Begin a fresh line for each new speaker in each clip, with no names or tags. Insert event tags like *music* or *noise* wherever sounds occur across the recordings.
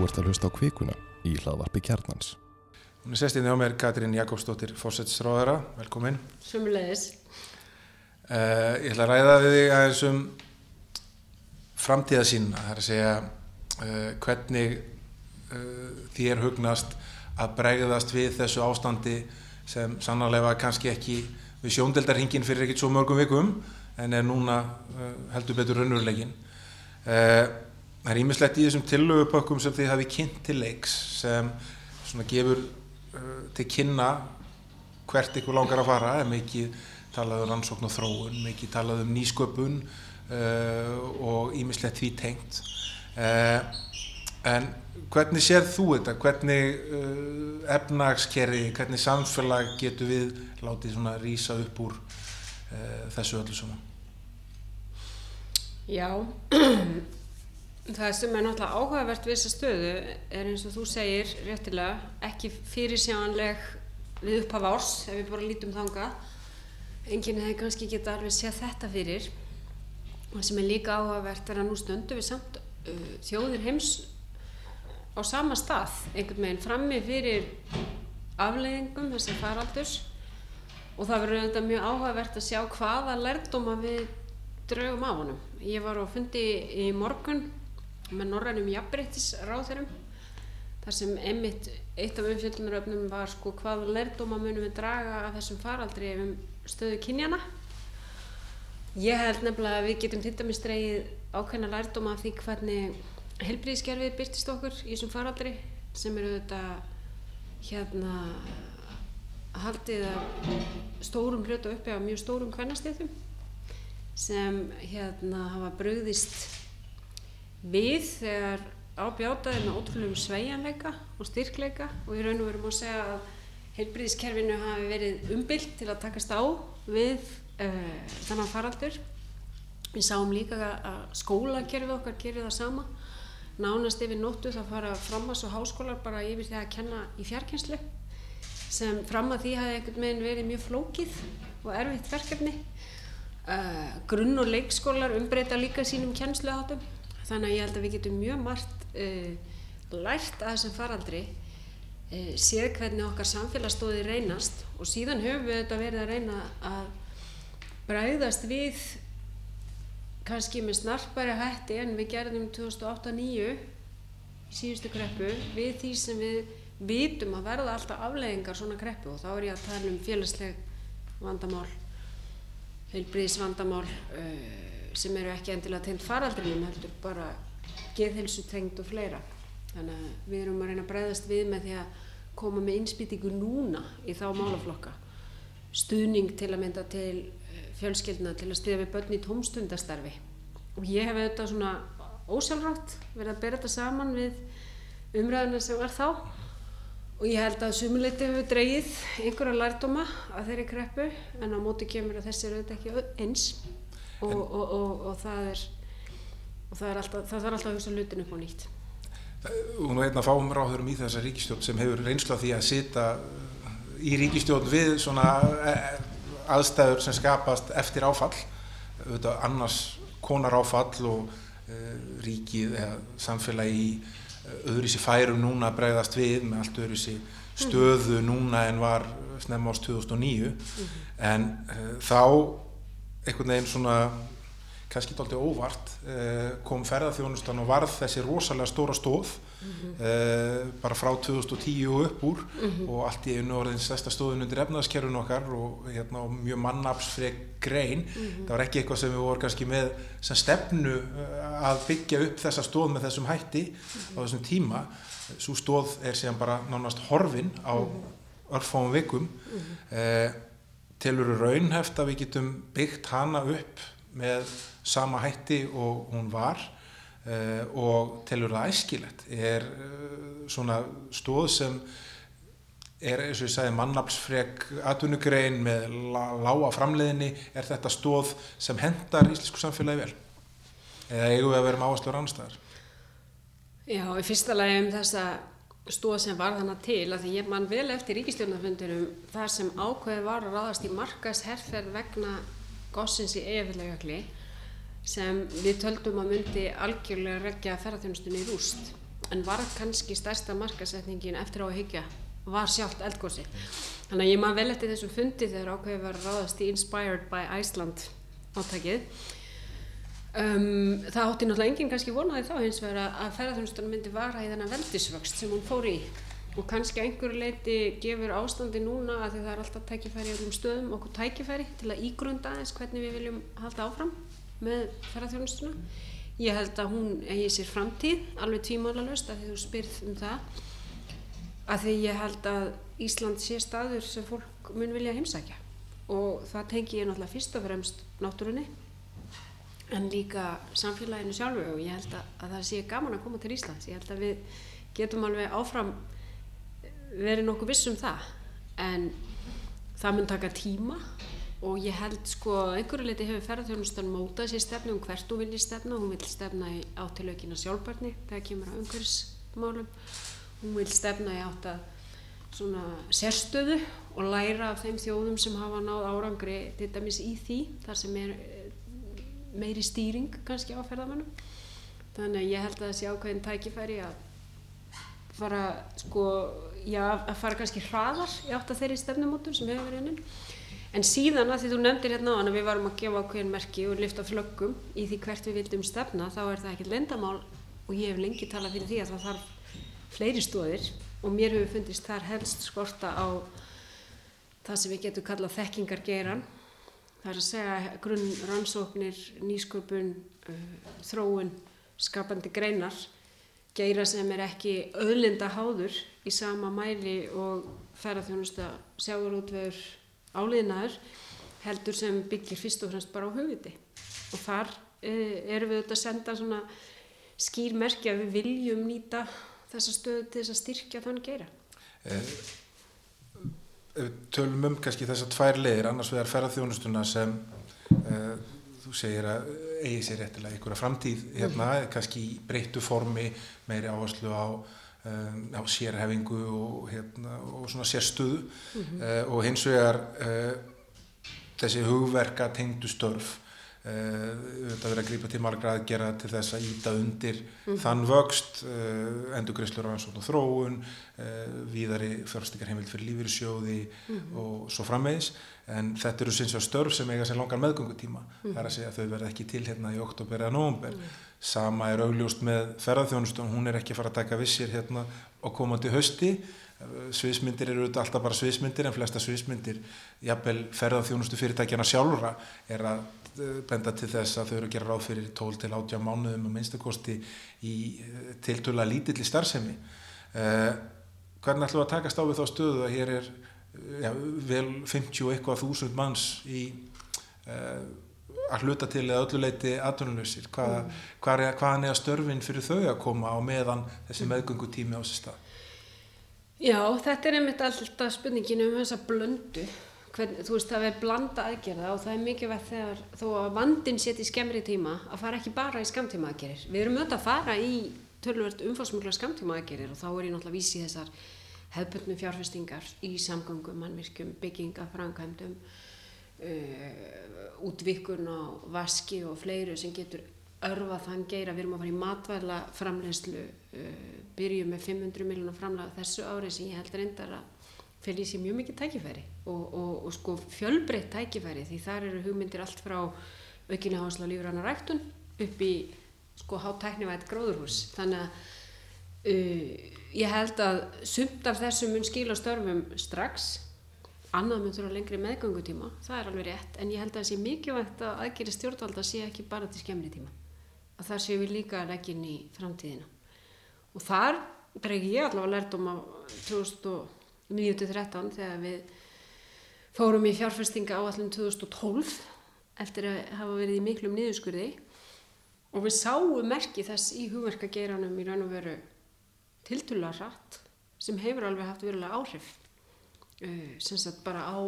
Þú ert að hlusta á kvikuna í hlaðvarpi kjarnans.
Hún er sestinni á mér Katrín Jakobsdóttir, fósetsráðara, velkomin.
Sumulegis.
Uh, ég ætla að ræða við þig aðeins um framtíðasín, það er að segja uh, hvernig uh, þér hugnast að bregðast við þessu ástandi sem sannarlega kannski ekki við sjóndeldarhingin fyrir ekkert svo mörgum vikum en er núna heldur betur raunverulegin. Það er ímislegt í þessum tillögupökkum sem þið hafi kynnt til leiks sem svona gefur uh, til kynna hvert ykkur langar að fara, mikið talað um rannsókn og þróun, mikið talað um nýsköpun uh, og ímislegt því tengt. Uh, en hvernig sér þú þetta? Hvernig uh, efnagskerri, hvernig samfélag getur við látið svona rýsa upp úr uh, þessu öllu svona?
Já, *clears throat* Það sem er náttúrulega áhugavert við þessa stöðu er eins og þú segir réttilega ekki fyrirsjánleg við upphafa árs ef við bara lítum þanga enginn hefði kannski geta alveg séð þetta fyrir. Það sem er líka áhugavert er að nú stöndu við samt uh, þjóðir heims á sama stað einhvern veginn frammi fyrir afleiðingum þessi faraldurs. Og það verður auðvitað mjög áhugavert að sjá hvaða lærdóma við draugum á honum. Ég var á fundi í morgun með norrænum jafnbreytisráþurum þar sem einmitt eitt af umfjöldunaröfnum var sko hvað lerdóma munum við draga af þessum faraldri um stöðu kynjana ég held nefnilega að við getum dreyið ákveðna lerdóma af því hvernig helbriðskerfið byrtist okkur í þessum faraldri sem eru þetta hérna haldið að stórum hlutu uppi á mjög stórum kvennastéttum sem hérna hafa bröðist við þegar ábjátaði með ótrúlega sveigjanleika og styrkleika og í raun og veru má segja að heilbríðiskerfinu hafi verið umbylt til að takast á við uh, þannig faraldur. Við sáum líka að skólakerfið okkar gerir það sama. Nánast yfir nóttu það fara framhags og háskólar bara yfir því að kenna í fjarkenslu sem fram að því hafi einhvern veginn verið mjög flókið og erfitt verkefni. Uh, grunn og leikskólar umbreyta líka sínum kennsluhátum þannig að ég held að við getum mjög margt uh, lært að þessum faraldri uh, séð hvernig okkar samfélagstóði reynast og síðan höfum við þetta verið að reyna að bræðast við kannski með snarpari hætti en við gerðum 2008-2009 í síðustu kreppu við því sem við vitum að verða alltaf afleggingar svona kreppu og þá er ég að tala um félagsleg vandamál heilbriðisvandamál uh, sem eru ekki endilega tengt faraldrinum heldur bara geðhelsu tengt og fleira. Þannig að við erum að reyna að breyðast við með því að koma með innspýtingu núna í þá málaflokka. Stuðning til að mynda til eh, fjölskyldna til að stiða við börn í tómstundastarfi. Og ég hef auðvitað svona ósjálfrátt verið að bera þetta saman við umræðuna sem var þá. Og ég held að sumuleiti hefur dreyið einhverja lærdóma að þeirri kreppu en á móti kemur að þessi eru auðvitað ekki eins og, og, og, og það er það er alltaf, það þarf alltaf að hugsa lutin upp á nýtt.
Hún er einn að fáum ráðurum í þessa ríkistjórn sem hefur reynsla því að sita í ríkistjórn við svona e, aðstæður sem skapast eftir áfall. Auðvitað annars konar áfall og e, ríkið eða samfélagi í öðru sér færum núna bregðast við með allt öðru sér stöðu núna en var snemma ást 2009 mm -hmm. en e, þá einhvern veginn svona kannski doldið óvart eh, kom ferðarþjónustan og varð þessi rosalega stóra stóð mm -hmm. bara frá 2010 og upp úr mm -hmm. og allt í einu orðin stærsta stóðin undir efnaðaskerfun okkar og, hérna, og mjög mannapsfreg grein mm -hmm. það var ekki eitthvað sem við vorum kannski með sem stefnu eh, að byggja upp þessa stóð með þessum hætti á þessum tíma svo stóð er síðan bara nánast horfin á örfáum vikum eh, telur raunheft að við getum byggt hana upp með sama hætti og hún var uh, og telur það æskilegt. Er uh, svona stóð sem er eins og ég sagði mannapsfreg atvinnugrein með lága framleiðinni er þetta stóð sem hendar íslensku samfélagi vel? Eða eigum við að vera með áherslu á rannstæðar
Já, í fyrsta lagi um þessa stóð sem var þannig til að því ég mann vel eftir ríkistjórnarfundurum þar sem ákveði var að ráðast í markas herrferð vegna gossins í eigafélagakli sem við töldum að myndi algjörlega regja ferðarþjónustunni í rúst en var kannski stærsta markasetningin eftir á að hyggja var sjálft eldgósi. Þannig að ég maður vel eftir þessum fundi þegar ákveði var að ráðast í Inspired by Iceland áttakið. Um, það átti náttúrulega enginn kannski vonaði þá hins vegar að, ferðarþjónustunum myndi vara í þennan veldisvöxt sem hún fór í. Og kannski einhverju leiti gefur ástandi núna að því það er alltaf tækifæri öllum stöðum okkur tækifæri til að ígrunda eins hvernig við viljum halda áfram með ferðarþjónustuna. Ég held að hún eigi sér framtíð alveg tvímálalust að því þú spyrð um það. Að því ég held að Ísland sé staður sem fólk mun vilja heimsækja. Og það tengi ég náttúrulega fyrst og fremst náttúrunni en líka samfélaginu sjálfu og ég held að, að það sé gaman að koma til Íslands. Ég held að við getum alveg áfram verið nokkuð vissum það. En það mun taka tíma og ég held sko einhverju leiti hefur ferðarþjónustan mótað sér stefnu um hvert hún vilji stefna. Hún vil stefna í átilaukina sjálfbarni þegar kemur á umhverfismálum. Hún vil stefna í átt að svona sérstöðu og læra af þeim þjóðum sem hafa náð árangri til dæmis í því þar sem er meiri stýring kannski á ferðamannum þannig að ég held að það sé ákveðin tækifæri að fara sko, já, að fara kannski hraðar í átt að þeirri stefnumótum sem hefur verið hennin en síðan að því þú nefndir hérna á hann að við varum að gefa ákveðin merki og lifta flöggum í því hvert við vildum stefna þá er það ekkert lendamál og ég hef lengi talað fyrir því að það þarf fleiri stóðir og mér hefur fundist þar helst skorta á það sem við getum kallað þekkingargeran það er að segja grunn rannsóknir, nýsköpun, uh, þróun, skapandi greinar, geira sem er ekki öðlinda háður í sama mæli og ferðarþjónusta sjáurútvegur áliðnaður heldur sem byggir fyrst og fremst bara á hugviti og þar uh, erum við auðvitað að senda svona skýr merkja að við viljum nýta þessa stöðu til þess að styrkja þann geira.
Tölum um kannski þessar tvær leðir annars vegar ferðarþjónustuna sem uh, þú segir að eigi sér réttilega einhverja framtíð hérna, mm. kannski í breyttu formi meiri áherslu á, um, á sérhefingu og, hérna, og svona sérstöðu mm -hmm. uh, og hins vegar uh, þessi hugverka tengdu störf þetta verið að grípa til margra aðgera til þess að íta undir mm. þann vöxt uh, endur greiðslur á ansvöld og þróun uh, víðari fjárstykar heimild fyrir lífyrirsjóði mm. og svo frammeðis en þetta eru sinns og störf sem eiga sér langar meðgöngutíma mm. það er að segja að þau verða ekki til hérna í oktober eða nógumber sama er augljóst með ferðarþjónustum hún er ekki að fara að taka vissir hérna og koma til hösti sviðsmyndir eru alltaf bara sviðsmyndir en flesta sviðsmyndir jafnvel ferðarþjónustu fyrirtækjana sjálfura er að Eh, benda til þess að þau eru að gera ráð fyrir 12 til 18 mánuðum og minnstakosti í eh, tiltöla lítilli starfsemi uh, hvernig ætlum við að takast á við þá stöðu að hér er ja, vel 50 eitthvað þúsund manns í uh, að hluta til eða ölluleiti aðtunluleysir Hvað, mm. hvað er, hvaðan er að störfin fyrir þau að koma á meðan þessi mm. meðgöngutími á sér stað
Já, þetta er einmitt alltaf spurningin um þessa blöndu hvern, þú veist það er blanda aðgerða og það er mikilvægt þegar þó að vandin setja í skemmri tíma að fara ekki bara í skamtíma aðgerir við erum auðvitað að fara í tölvöld umfásmugla skamtíma aðgerir og þá er ég náttúrulega vísi þessar hefðbundnu fjárfestingar í samgöngum, mannvirkjum, bygginga, frangæmdum uh, útvikun og vaski og fleiru sem getur örfa þann geira, við erum að fara í matvæla framlegslu, uh, byrjum með 500 miljónar framlega þessu ári sem ég held reyndar að fel í sig mjög mikið tækifæri og, og, og sko fjölbreytt tækifæri því þar eru hugmyndir allt frá aukinni hásla lífrannar ræktun upp í sko hátæknivægt gróðurhús. Þannig að uh, ég held að sumt af þessum mun skila störfum strax. Annað mun þurfa lengri meðgöngutíma það er alveg rétt en ég held að það sé mikilvægt að aðgeri stjórnvalda sé ekki bara til skemmri tíma. Að það sé við líka leggin í framtíðina. Og þar dregi ég allavega lært um að 2000 9-13 þegar við fórum í fjárfestinga áallum 2012 eftir að hafa verið í miklum niðurskurði. Og við sáum merki þess í hugverkageiranum í raun og veru tiltulla rætt sem hefur alveg haft verulega áhrif uh, sem sagt bara á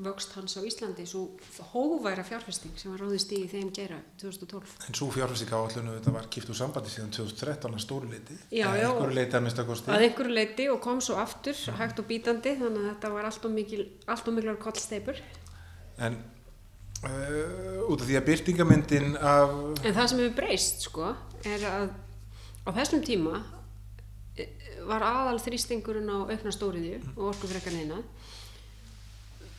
vöxt hans á Íslandi svo hóværa fjárfesting sem var ráðist í þeim gera 2012.
En svo fjárfesting áallinu þetta var kipt úr sambandi síðan 2013 að stóru leiti, að einhverju leiti að mista kosti.
Að einhverju leiti og kom svo aftur ja. hægt og bítandi þannig að þetta var allt og mikil allt og miklar kollsteipur.
En uh, út af því að byrtingamyndin af...
En það sem hefur breyst sko er að á þessum tíma var aðal þrýstingurinn á aukna stóriðju og orkufrekarniðina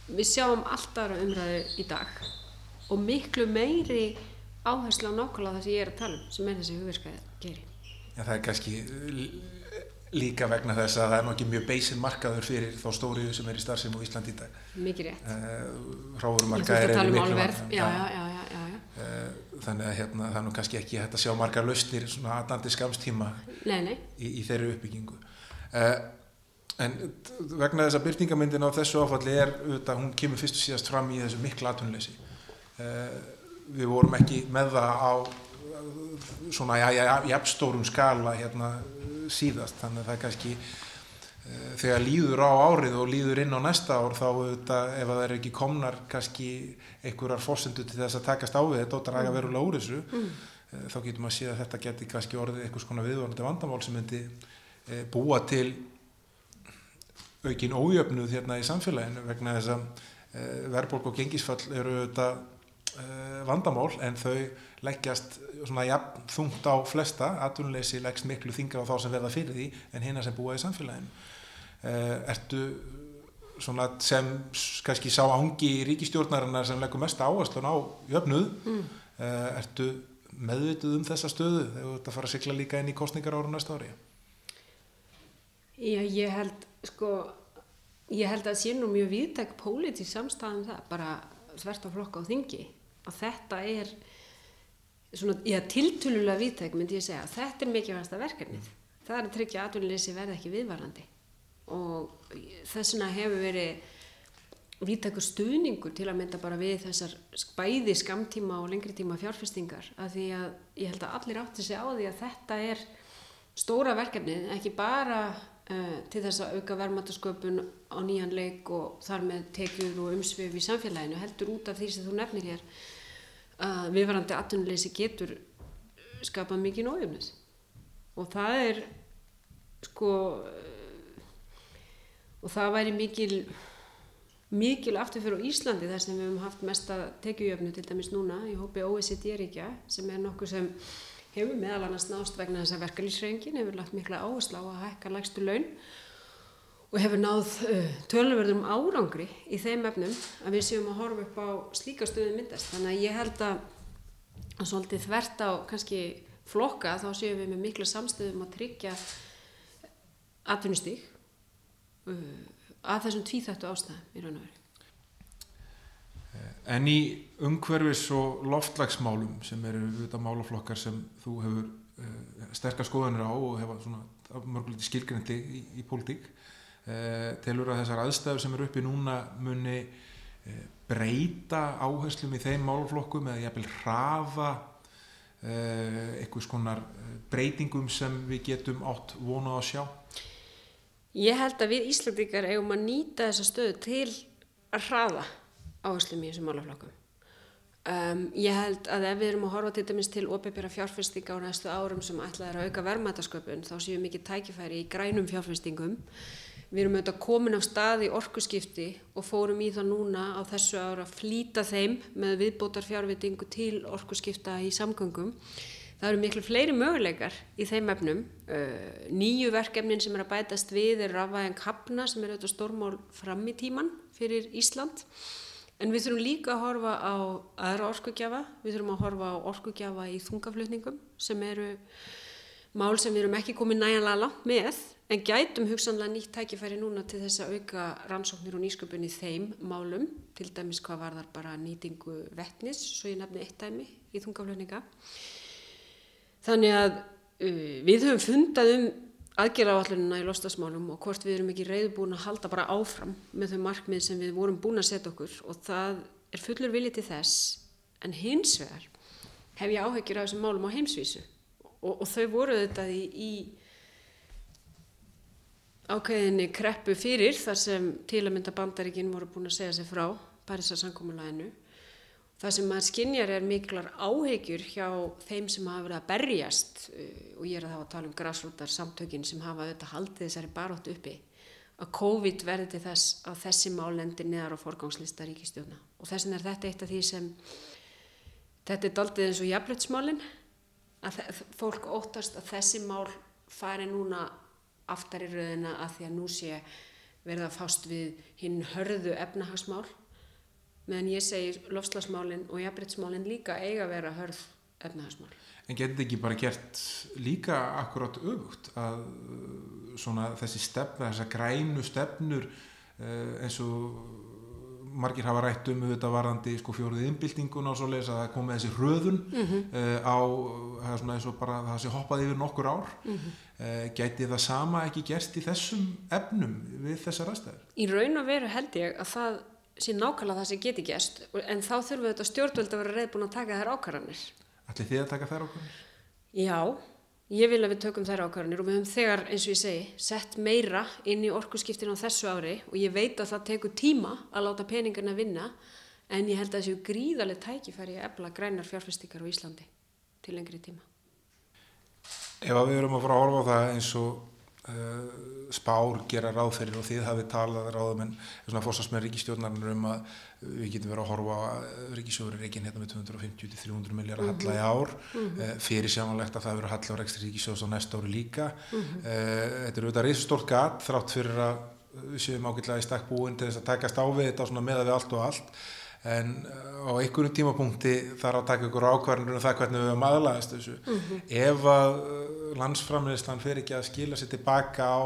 við sjáum alltaf umræðu í dag og miklu meiri áherslu á nákvæmlega það sem ég er að tala um sem er þessi hugverkaði geri
En það er kannski líka vegna þess að það er nokkið mjög beisin markaður fyrir þá stóriðu sem er í starfsefn og Ísland í dag.
Mikið rétt.
Hráðurumarkaðir
eru
um
miklu markaður. Já, já, já, já, já.
Eh, þannig að hérna, það er nú kannski ekki hægt að sjá margar lausnir svona aðnandi skamstíma
nei, nei.
Í, í þeirri uppbyggingu. Uh, en vegna þess að byrtingamyndin á þessu áfalli er, auðvitað, hún kemur fyrst og síðast fram í þessu miklu atunleysi. Uh, við vorum ekki með það á svona jafnstórum skala hérna síðast þannig að það er kannski uh, þegar líður á árið og líður inn á næsta ár þá auðvitað ef það er ekki komnar kannski einhverjar fórsendu til þess að takast á við þetta og draga verulega úr þessu mm. þá getur maður að sé að þetta geti kannski orðið einhvers konar viðvarandi vandamál sem myndi búa til aukin ójöfnuð hérna í samfélaginu vegna þess að verðbólk og gengisfall eru auðvitað vandamál en þau leggjast svona jafn þungt á flesta, atvinnuleysi leggst miklu þingar á þá sem verða fyrir því en hina sem búa í samfélaginu. Uh, ertu svona sem kannski sá ángi í ríkistjórnarinnar sem leggur mest áherslun á jöfnuð, mm. ertu meðvituð um þessa stöðu þegar þú ert að fara að sykla líka inn í kostningar ára næsta ári?
Já, ég held, sko, ég held að sé nú mjög viðtæk pólitísk samstæðan um það, bara þvert á flokka á þingi, að þetta er svona, já, tiltölulega viðtæk myndi ég segja, þetta er mikilvægast að verkefnið. Það er að tryggja atvinnuleysi verði ekki viðvarandi. Og þess vegna hefur verið viðtækur stuðningur til að mynda bara við þessar bæði skamtíma og lengri tíma fjárfestingar. Að því að ég held að allir átti sig á því að þetta er stóra verkefnið, ekki bara til þess að auka verðmættasköpun á nýjan leik og þar með tekjur og umsvið í samfélaginu heldur út af því sem þú nefnir hér að viðvarandi atvinnuleysi getur skapað mikið nójöfnis og það er sko og það væri mikil mikil afturfyrir á Íslandi þar sem við hefum haft mesta tekjujöfnu til dæmis núna í hópi OECD-ríkja sem er nokkuð sem hefur meðal annars nást vegna þess að verkalýsreingin hefur lagt mikla áherslu á að hækka lægstu laun og hefur náð uh, tölverðum árangri í þeim efnum að við séum að horfa upp á slíka stöðu myndast. Þannig að ég held að, að svolítið þvert á kannski flokka þá séum við með mikla samstöðum að tryggja atvinnustík uh, að þessum tvíþættu ástæðum í raun og veri
En í umhverfis og loftlagsmálum sem eru auðvitað málaflokkar sem þú hefur uh, sterkar skoðanir á og hefa svona mörgulegt skilgrindi í, í pólitík Eh, telur að þessar aðstæður sem eru uppi núna muni eh, breyta áherslum í þeim málflokkum eða jæfnvel hrafa einhvers konar breytingum sem við getum átt vonað að sjá?
Ég held að við Íslandikar eigum að nýta þessa stöðu til að hrafa áherslum í þessum málflokkum. Um, ég held að ef við erum að horfa til dæmis til óbyrjara fjárfestinga á næstu árum sem ætlaði að auka verðmætasköpun þá séum mikið tækifæri í grænum fjárfestingum Við erum auðvitað komin á stað í orkuskipti og fórum í það núna á þessu ára að flýta þeim með viðbótar fjárvitingu til orkuskipta í samgöngum. Það eru miklu fleiri möguleikar í þeim efnum. Nýju verkefnin sem er að bætast við er rafæðan kapna sem er auðvitað stórmál fram í tíman fyrir Ísland. En við þurfum líka að horfa á aðra orkugjafa. Við þurfum að horfa á orkugjafa í þungaflutningum sem eru mál sem við erum ekki komið næjanlega langt með en gætum hugsanlega nýtt tækifæri núna til þess að auka rannsóknir og nýsköpun í þeim málum, til dæmis hvað var þar bara nýtingu vettnis, svo ég nefni eitt dæmi í þungaflöfninga. Þannig að uh, við höfum fundað um aðgerðaáallunina í lostasmálum og hvort við erum ekki reyðbúin að halda bara áfram með þau markmið sem við vorum búin að setja okkur og það er fullur vilji til þess en hins vegar hef ég áheggjur af þessum málum á heimsvísu og, og þau voru þetta í, í ákveðinni kreppu fyrir þar sem til að mynda bandaríkinn voru búin að segja sig frá Parísarsankomulæðinu. Það sem maður skinnjar er miklar áhegjur hjá þeim sem hafa verið að berjast uh, og ég er þá að tala um græsrótar samtökin sem hafa auðvitað haldið þessari barótt uppi að COVID verði til þess að þessi mál lendir neðar á forgangslista ríkistjóna og þess vegna er þetta eitt af því sem þetta er daldið eins og jafnblötsmálinn að fólk óttast að þessi mál fari núna aftar í rauðina að því að nú sé verið að fást við hinn hörðu efnahagsmál meðan ég segi lofslagsmálinn og jafnbryttsmálinn líka eiga að vera hörð efnahagsmál.
En getur þetta ekki bara gert líka akkurát öfugt að uh, svona þessi stefna, þessar grænu stefnur uh, eins og margir hafa rætt um auðvitað varandi sko fjóruð innbyltingun og svoleiðis að það komi þessi hröðun mm -hmm. uh, á, það svona eins og bara það sé hoppað yfir nokkur ár mm -hmm. gæti það sama ekki gerst í þessum efnum við þessar aðstæður?
Í raun og veru held ég að það sé nákvæmlega það sem geti gerst en þá þurfum við þetta stjórnvöld að vera reyðbúin að taka þær ákvarðanir
Ætli þið að taka þær ákvarðanir?
Já, ég vil að við tökum þær ákvarðanir og við höfum þegar, eins og ég segi, sett meira inn í orkusskiptin á þessu ári og ég veit að það tekur tíma að láta peningarna vinna en ég held að þessu gríðarlega tækifæri að efla grænar fjárfestikar á Íslandi til lengri tíma.
Ef að við erum að fara að horfa á það eins og spár gera ráðferðir og þið hafið talað ráðum en svona fórsast með ríkistjórnarnir um að við getum verið að horfa á ríkisjóður reikin hérna með 250-300 miljardar mm -hmm. halla í ár mm -hmm. uh, fyrir sjánulegt að það verið halla á rekstri ríkisjóðs á næsta ári líka mm -hmm. þetta er auðvitað reysastórt gat þrátt fyrir að við séum ágætlega í stakk búin til þess að takast á við þetta meða við allt og allt en á einhverjum tímapunkti þarf að taka ykkur ákvarðanur um það hvernig við höfum aðlæðast þessu. Ef að landsframleyslan fer ekki að skila sér tilbaka á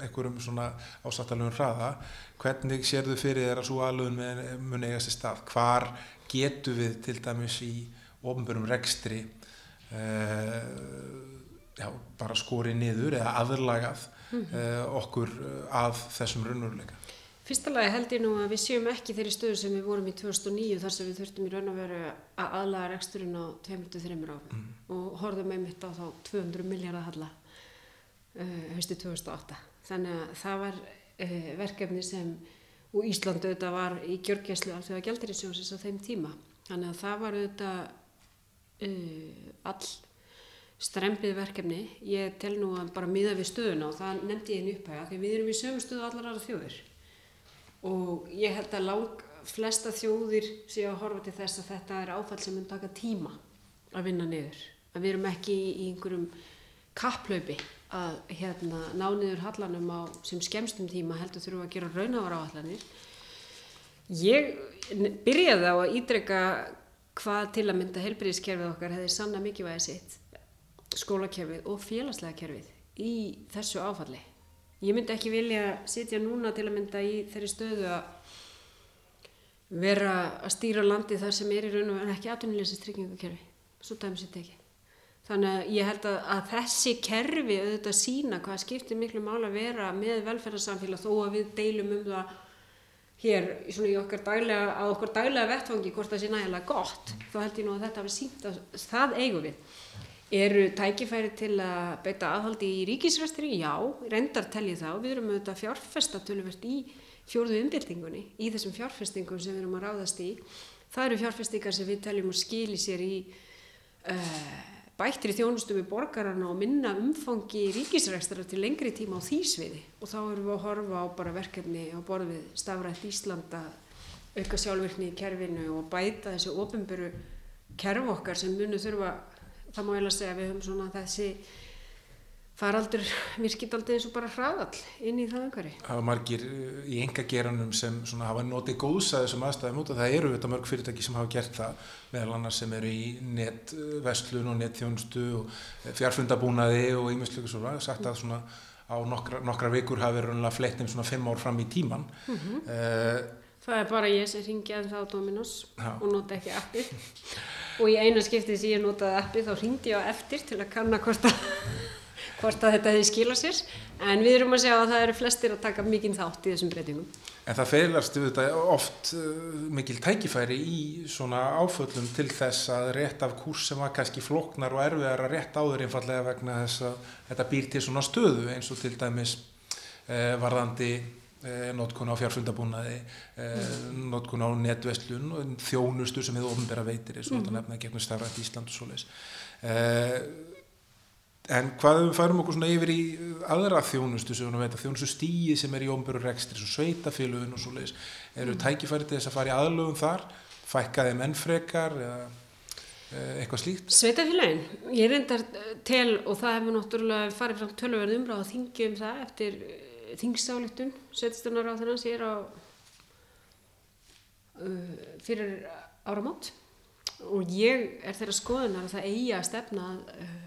einhverjum svona ásattalöfum hraða hvernig sér þau fyrir að svo aðlöfun mun eiga sér stað? Hvar getur við til dæmis í ofnbjörnum rekstri uh, já, bara skorið niður eða aðlagað mm -hmm. uh, okkur að þessum raunveruleika
Fyrsta lagi held ég nú að við séum ekki þeirri stöðu sem við vorum í 2009 þar sem við þurftum í raun að vera að aðlaga reksturinn á 2-3 áfum mm. og horfðum einmitt á þá 200 miljardar halla uh, höstu 2008 þannig að það var uh, verkefni sem og Íslandu auðvitað var í gjörgjæslu alltaf að gældirisjónsins á þeim tíma. Þannig að það var auðvitað uh, all strempið verkefni. Ég tel nú að bara miða við stöðuna og það nefndi ég einu upphæga því við erum í sömu stöðu allar aðra þjóður og ég held að lang flesta þjóðir sé að horfa til þess að þetta er áfall sem mun taka tíma að vinna niður. Að við erum ekki í einhverjum kapplaupi að hérna, ná niður hallanum á sem skemstum tíma heldur þurfum að gera raunávara áallanir ég byrjaði á að ídrega hvað til að mynda helbriðiskerfið okkar hefði sanna mikilvægi sitt skólakerfið og félagslega kerfið í þessu áfalli ég myndi ekki vilja sitja núna til að mynda í þeirri stöðu að vera að stýra landi þar sem er í raun og ekki atvinnulegsist tryggingakerfi, svo dæmis þetta ekki þannig að ég held að, að þessi kerfi auðvitað sína hvað skiptir miklu mál að vera með velferðarsamfélag þó að við deilum um það hér í okkar daglega, á okkar daglega vettfangi hvort það sé nægilega gott þá held ég nú að þetta hafi sínt að það eigum við eru tækifæri til að beita aðhaldi í ríkisræstri? Já, reyndar telji þá við erum auðvitað fjárfesta töluvert í fjóruðu umbyrtingunni í þessum fjárfestingum sem við erum að ráðast í. Það eru fjárfestingar sem við teljum að skili sér í uh, bættri þjónustu við borgarana og minna umfangi ríkisrækstra til lengri tíma á þýsviði og þá erum við að horfa á bara verkefni á borðið stafrætt Íslanda auka sjálfvirkni í kerfinu og bæta þessu ofinböru kerf okkar sem munu þurfa það má ég alveg segja að við höfum svona þessi faraldur virkið aldrei eins og bara hraðall inn í það öngari.
Það var margir eh, í enga geranum sem hafa notið góðsað þessum aðstæðum út og það eru þetta mörg fyrirtæki sem hafa gert það meðal annars sem eru í netverslun og netþjónstu og fjárfundabúnaði og ímjömsleikur svona, sagt að svona á nokkra, nokkra vikur hafi verið fleitt um svona fimm ár fram í tíman. Mm -hmm. uh,
það er bara ég sem ringi að það á Dominos Já. og nota ekki appið *laughs* og í einu skiptið sem ég notaði appið þá ringdi ég á eftir til að kanna hvort að *laughs* hvort að þetta hefði skilað sér en við erum að segja að það eru flestir að taka mikinn þátt í þessum breytingum.
En það feilast oft uh, mikil tækifæri í svona áföllum til þess að rétt af kurs sem var kannski floknar og erfiðar að rétt áður einfallega vegna þess að þetta býr til svona stöðu eins og til dæmis eh, varðandi notkun á fjárfundabúnaði, eh, notkun á netveslun og þjónustu sem hefur ofnbæra veitir eins og mm. þetta nefna gegnum starfætt Ísland og svoleiðis. Eh, En hvað við færum okkur svona yfir í aðra þjónustu sem við veit að þjónustu stíi sem er í ómböru rekstri, svo sveitafélugin og svo leiðis, eru mm. tækifæri til þess að fara í aðlöfum þar, fækkaði mennfrekar eða? eh, eitthvað slíkt?
Sveitafélagin, ég reyndar eh, tel og það hefur náttúrulega farið fram tölverð umráð að þingja um það eftir þingsáleiktun sveitstunar á þennan sér á uh, fyrir áramót. Og ég er þeirra skoðunar að það eigi að stefna uh,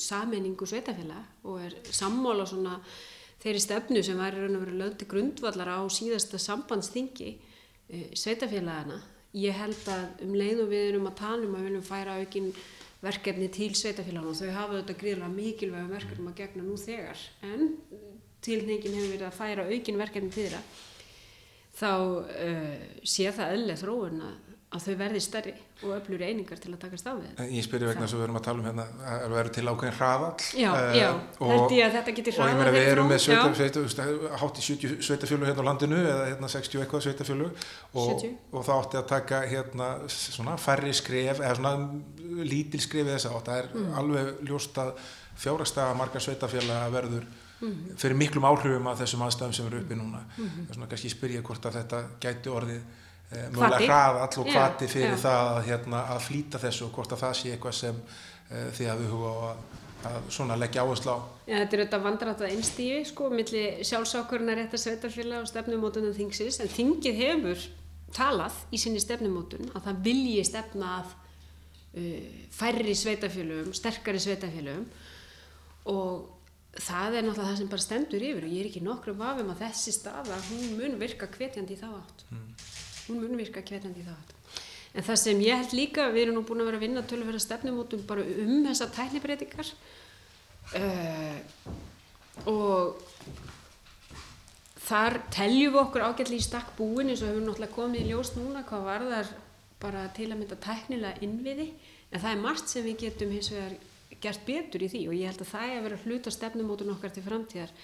sameiningu sveitafélag og er sammála svona þeirri stefnu sem væri raun og verið til grundvallar á síðasta sambandsþingi uh, sveitafélagana ég held að um leið og við erum að tala um að við viljum færa aukin verkefni til sveitafélagana og þau hafa þetta gríðlega mikilvægum verkefnum að gegna nú þegar. En tilningin hefur verið að færa aukin verkefni til þeirra. Þá uh, sé það eðlega þróun að, að þau verði stærri og öflur einingar til að takast á við þetta.
Ég spyrir vegna þess að við erum að tala um hérna að það verður til ákveðin hraðall
Já,
uh,
já, held ég að þetta geti
og ég meina við erum með sveita,
já.
sveita, hátt í 70 sveitafjölu hérna á landinu eða hérna 60 eitthvað sveitafjölu og,
70.
og það átti að taka hérna svona færri skref eða svona lítil skref í þess að það er
Mm.
alveg ljóst að fjárastega margar sveitafjöla verður
Mhm.
fyrir miklum áhrifum af þessum aðstæðum sem eru uppi núna
Mhm.
þess vegna kannski spyrja hvort að þetta gæti orðið eh, hraðall og
Já,
hvati fyrir
já.
það að, hérna, að flýta þessu og hvort að það sé eitthvað sem uh, þið hafið huga að, að leggja áherslu á
Já, þetta er auðvitað vandrætt að einstífi, sko, milli sjálfsákvörna réttar sveitarfélag og stefnumótunan þingsins, en þingið hefur talað í sinni stefnumótun að það vilji stefna að uh, færri sveitarfélögum, sterkari sveitarfélögum og það er náttúrulega það sem bara stendur yfir og ég er ekki nokkru vafum að þessi staða, hún mun virka hvetjandi í þá átt. Hún mun virka hvetjandi í átt. En það sem ég held líka, við erum nú búin að vera að vinna tölverða stefnumótum bara um þessar tæknibreitingar uh, og þar teljum við okkur ágætlega í stakk búin eins og hefur náttúrulega komið í ljós núna hvað varðar bara til að mynda tæknilega innviði. En það er margt sem við getum hins vegar gert betur í því og ég held að það er að vera hluta stefnumótun okkar til framtíðar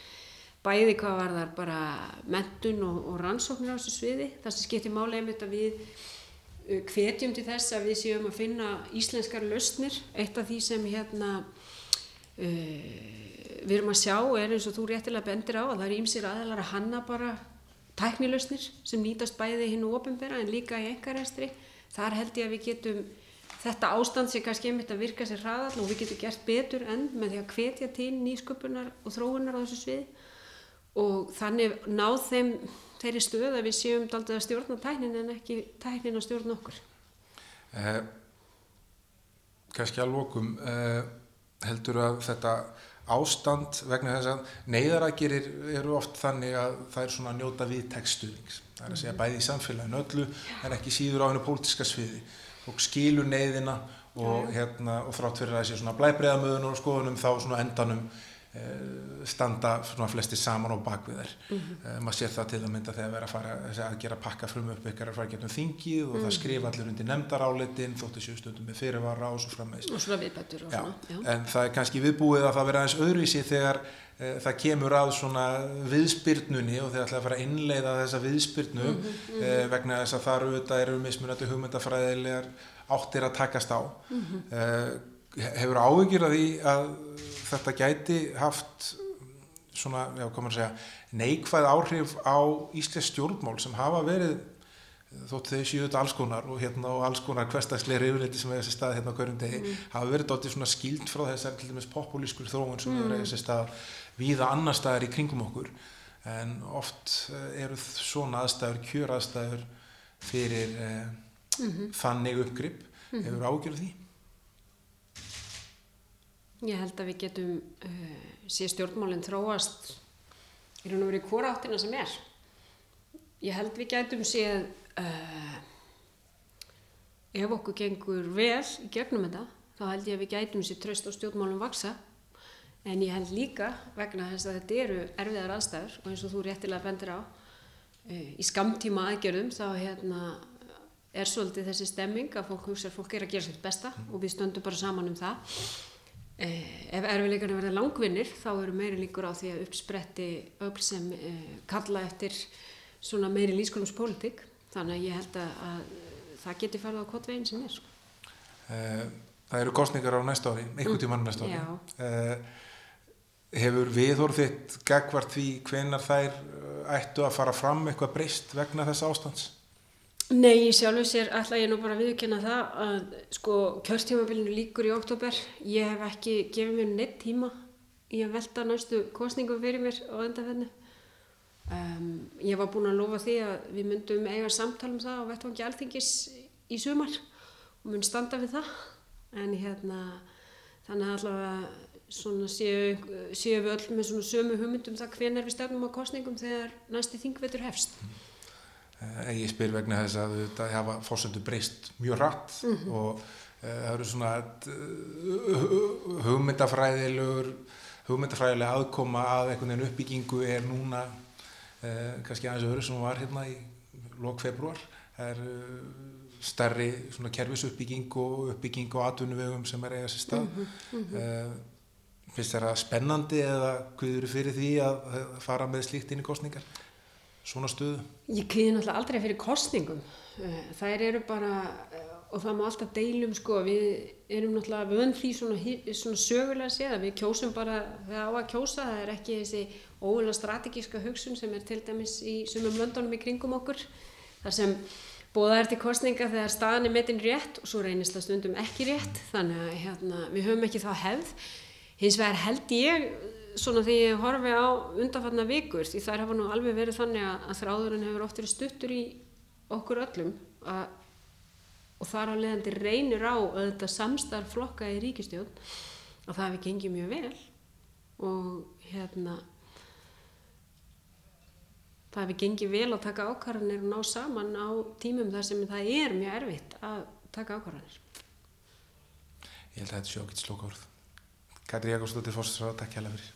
bæði hvað varðar bara mentun og, og rannsóknir á þessu sviði. Það sem skiptir máli einmitt að við uh, hvetjum til þess að við séum að finna íslenskar lausnir. Eitt af því sem hérna uh, við erum að sjá er eins og þú réttilega bendir á að það er ímsir aðalar að hanna bara tæknilausnir sem nýtast bæði hinn og ofinbera en líka í engarestri þar held ég að við getum þetta ástand sé kannski einmitt að virka sér hraðall og við getum gert betur enn með því að hvetja til nýsköpunar og þróunar á þessu svið og þannig náð þeim þeirri stöð að við séum daldið að stjórna tæknin en ekki tæknin að stjórna okkur.
eh, kannski að lókum eh, heldur að þetta ástand vegna þess að neyðaragirir eru oft þannig að það er svona að njóta við tekstuðnings það er að segja bæði í samfélaginu öllu en ekki síður á hennu pólitíska sviði. Og skilur neyðina og, hérna, og þrátt fyrir að sé svona blæbreiðamöðun og skoðunum þá svona endanum standa svona flesti saman á bakvið þær. Mm maður sér það til að mynda þegar vera að fara að gera pakka frum upp ykkar að fara getum þingið og það skrifa allir undir nefndarálitin þóttu séu stundum með fyrirvara og svo frammeðist
Og svona viðbættur og
Já,
svona. Já.
en það er kannski viðbúið að það vera aðeins öðruvísi þegar e, það kemur að svona viðspyrnunni og þegar ætla að fara að innleiða þessa viðspyrnu e, vegna þess að þar auðvitað eru mismunandi hugmyndafræðilegar áttir að takast á. E, hefur áhyggjur að því að þetta gæti haft svona, já, maður að segja neikvæð áhrif á íslensk stjórnmál sem hafa verið þótt þau séu þetta alls konar og, hérna, og alls konar hverstagsleiri yfirleiti sem er þessi stað hérna á hverjum degi hafa verið dóttið svona skild frá þessar til dæmis populískur þróun sem mm. er þessi stað víða annar staðar í kringum okkur. En oft eh, eru svona aðstæður, kjör aðstæður fyrir eh, þannig uppgrip. Hefur ágjörð því
Ég held að við getum uh, sé stjórnmálinn þróast í raun og verið hvora áttina sem er. Ég held við gætum séð uh, ef okkur gengur vel í gegnum þetta, þá held ég að við gætum séð tröst á stjórnmálum vaksa en ég held líka vegna þess að þetta eru erfiðar aðstæður og eins og þú réttilega bendir á uh, í skamtíma aðgerðum þá hérna er svolítið þessi stemming að fólk hugsa að fólk er að gera sitt besta og við stöndum bara saman um það ef erfiðleikarnir verða langvinnir þá eru meiri líkur á því að uppspretti öll sem eh, kalla eftir svona meiri lískunumspólitík þannig að ég held að, að það geti farið á hvort veginn sem er sko.
Eh, Það eru kostningar á næsta ári, einhvern tímann næsta ári.
Já.
Eh, Hefur viðhorf þitt gagvart því hvenar þær eh, ættu að fara fram eitthvað breyst vegna þess ástands?
Nei, í sjálfu sér ætla ég nú bara að viðkynna það að sko kjörtímabilinu líkur í oktober. Ég hef ekki gefið mér neitt tíma að velta næstu kostningum fyrir mér á endafennu. Um, ég var búin að lofa því að við myndum eiga samtal um það á vettvangi alþingis í sumar og mun standa við það. En hérna þannig að allavega svona séu, séu við öll með svona sömu hugmyndum það hvenar við stefnum á kostningum þegar næsti þingvetur hefst.
Eh, ég spyr vegna þess að þetta hafa fórsöndu breyst mjög rætt mm -hmm. og uh, það eru svona uh, hugmyndafræðilegur hugmyndafræðilega aðkoma að einhvern veginn uppbyggingu er núna uh, kannski aðeins öðru sem var hérna í lok februar það er starri svona kerfisuppbygging og uppbygging á atvinnuvegum sem er eiga sér stað mm -hmm. finnst það spennandi eða hvað eru fyrir því að fara með slíkt inn í kostningar? Svona stöðu?
Ég kýði náttúrulega aldrei fyrir kostningum. Eh, þær eru bara, eh, og það má alltaf deilum sko, við erum náttúrulega vönd því svona, svona sögulega séð að við kjósum bara þegar á að kjósa, það er ekki þessi óvöla strategíska hugsun sem er til dæmis í sumum löndunum í kringum okkur, þar sem bóða er til kostninga þegar staðan er metin rétt og svo reynist það stundum ekki rétt, þannig að hérna, við höfum ekki þá hefð. Hins vegar held ég svona því ég horfi á undanfarnar vikur því þær hafa nú alveg verið þannig að, að þráðurinn hefur oft verið stuttur í okkur öllum að, og þar á leðandi reynir á þetta samstarf flokka í ríkistjón að það hefur gengið mjög vel og hérna það hefur gengið vel að taka ákvarðanir og ná saman á tímum þar sem það er mjög erfitt að taka ákvarðanir.
Ég held að þetta ákveðt slóka orð. Katri Jakobsdóttir Fórstsráð, takk hjá fyrir